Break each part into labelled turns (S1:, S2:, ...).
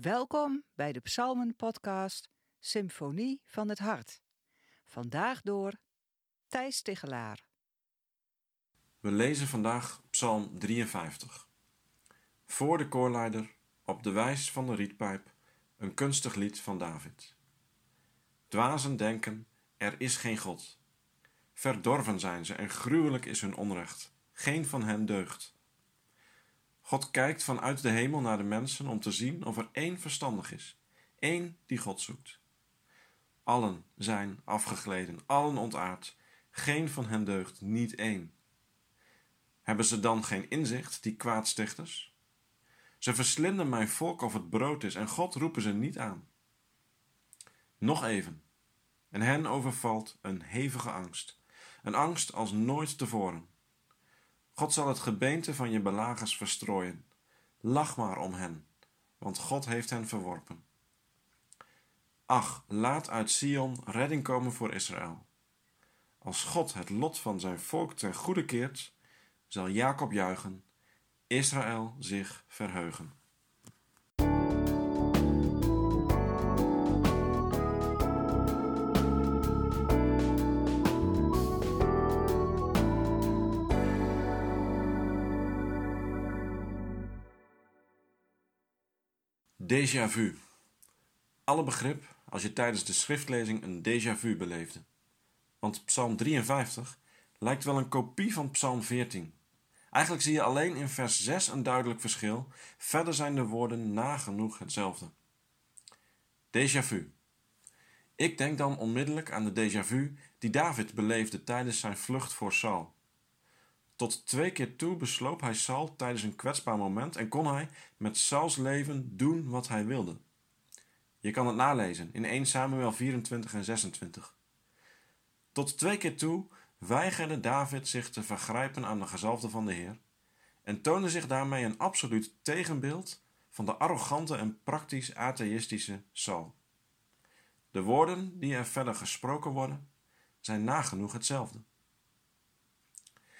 S1: Welkom bij de Psalmen-podcast Symfonie van het Hart. Vandaag door Thijs Tigelaar.
S2: We lezen vandaag Psalm 53. Voor de koorleider, op de wijs van de rietpijp, een kunstig lied van David. Dwazen denken, er is geen God. Verdorven zijn ze en gruwelijk is hun onrecht. Geen van hen deugt. God kijkt vanuit de hemel naar de mensen om te zien of er één verstandig is, één die God zoekt. Allen zijn afgegleden, allen ontaard, geen van hen deugt, niet één. Hebben ze dan geen inzicht, die kwaadstichters? Ze verslinden mijn volk of het brood is en God roepen ze niet aan. Nog even, en hen overvalt een hevige angst, een angst als nooit tevoren. God zal het gebeente van je belagers verstrooien. Lach maar om hen, want God heeft hen verworpen. Ach, laat uit Sion redding komen voor Israël. Als God het lot van zijn volk ten goede keert, zal Jacob juichen, Israël zich verheugen. Déjà vu. Alle begrip als je tijdens de schriftlezing een déjà vu beleefde. Want Psalm 53 lijkt wel een kopie van Psalm 14. Eigenlijk zie je alleen in vers 6 een duidelijk verschil. Verder zijn de woorden nagenoeg hetzelfde. Déjà vu. Ik denk dan onmiddellijk aan de déjà vu die David beleefde tijdens zijn vlucht voor Saul. Tot twee keer toe besloop hij Saul tijdens een kwetsbaar moment en kon hij met Sauls leven doen wat hij wilde. Je kan het nalezen in 1 Samuel 24 en 26. Tot twee keer toe weigerde David zich te vergrijpen aan de gezalfde van de Heer en toonde zich daarmee een absoluut tegenbeeld van de arrogante en praktisch atheïstische Saul. De woorden die er verder gesproken worden, zijn nagenoeg hetzelfde.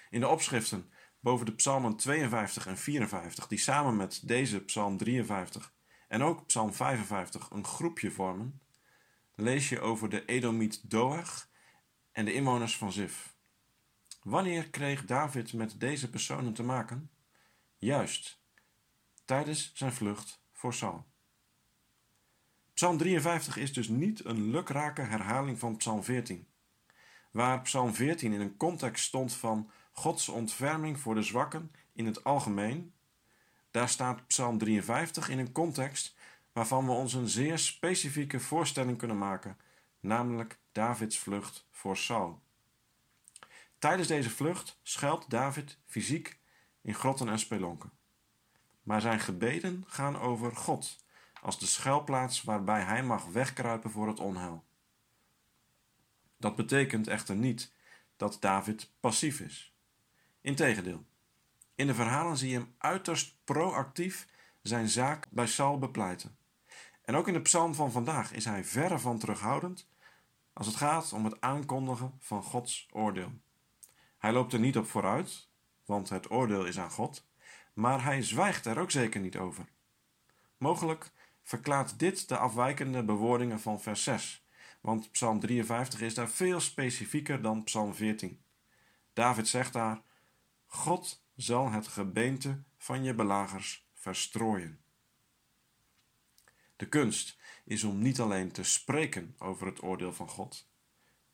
S2: In de opschriften boven de psalmen 52 en 54, die samen met deze psalm 53 en ook psalm 55 een groepje vormen, lees je over de Edomiet Doeg en de inwoners van Zif. Wanneer kreeg David met deze personen te maken? Juist, tijdens zijn vlucht voor Saul. Psalm 53 is dus niet een lukrake herhaling van Psalm 14, waar Psalm 14 in een context stond van Gods ontferming voor de zwakken in het algemeen, daar staat Psalm 53 in een context waarvan we ons een zeer specifieke voorstelling kunnen maken, namelijk Davids vlucht voor Saul. Tijdens deze vlucht schuilt David fysiek in grotten en spelonken. Maar zijn gebeden gaan over God als de schuilplaats waarbij hij mag wegkruipen voor het onheil. Dat betekent echter niet dat David passief is. Integendeel, in de verhalen zie je hem uiterst proactief zijn zaak bij Saul bepleiten. En ook in de psalm van vandaag is hij verre van terughoudend als het gaat om het aankondigen van Gods oordeel. Hij loopt er niet op vooruit, want het oordeel is aan God, maar hij zwijgt er ook zeker niet over. Mogelijk verklaart dit de afwijkende bewoordingen van vers 6, want Psalm 53 is daar veel specifieker dan Psalm 14. David zegt daar: God zal het gebeente van je belagers verstrooien. De kunst is om niet alleen te spreken over het oordeel van God,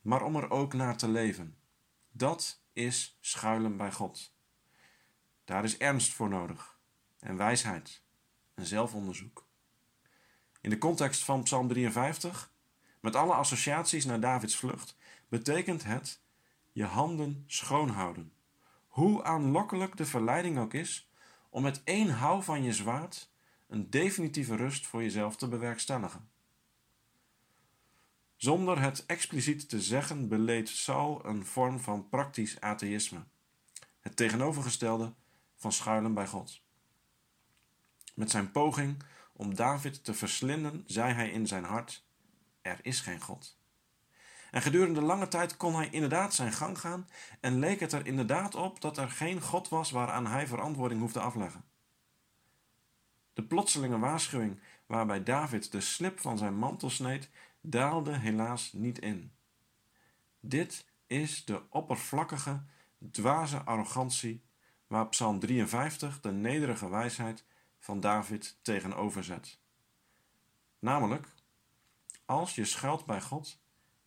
S2: maar om er ook naar te leven. Dat is schuilen bij God. Daar is ernst voor nodig, en wijsheid, en zelfonderzoek. In de context van Psalm 53, met alle associaties naar Davids vlucht, betekent het je handen schoonhouden hoe aanlokkelijk de verleiding ook is, om met één hou van je zwaard een definitieve rust voor jezelf te bewerkstelligen. Zonder het expliciet te zeggen beleed Saul een vorm van praktisch atheïsme, het tegenovergestelde van schuilen bij God. Met zijn poging om David te verslinden, zei hij in zijn hart: Er is geen God. En gedurende lange tijd kon hij inderdaad zijn gang gaan en leek het er inderdaad op dat er geen God was waaraan hij verantwoording hoefde afleggen. De plotselinge waarschuwing waarbij David de slip van zijn mantel sneed, daalde helaas niet in. Dit is de oppervlakkige, dwaze arrogantie waar Psalm 53 de nederige wijsheid van David tegenover zet. Namelijk, als je schuilt bij God,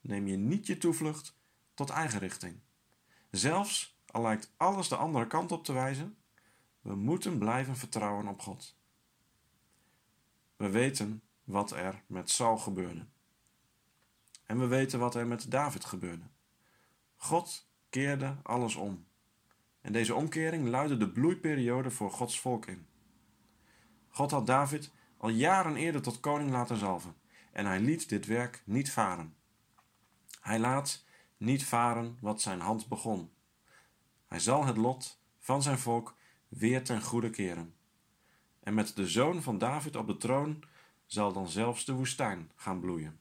S2: neem je niet je toevlucht tot eigen richting. Zelfs al lijkt alles de andere kant op te wijzen, we moeten blijven vertrouwen op God. We weten wat er met Saul gebeurde. En we weten wat er met David gebeurde. God keerde alles om. En deze omkering luidde de bloeiperiode voor Gods volk in. God had David al jaren eerder tot koning laten zalven en hij liet dit werk niet varen. Hij laat niet varen wat zijn hand begon. Hij zal het lot van zijn volk weer ten goede keren. En met de zoon van David op de troon zal dan zelfs de woestijn gaan bloeien.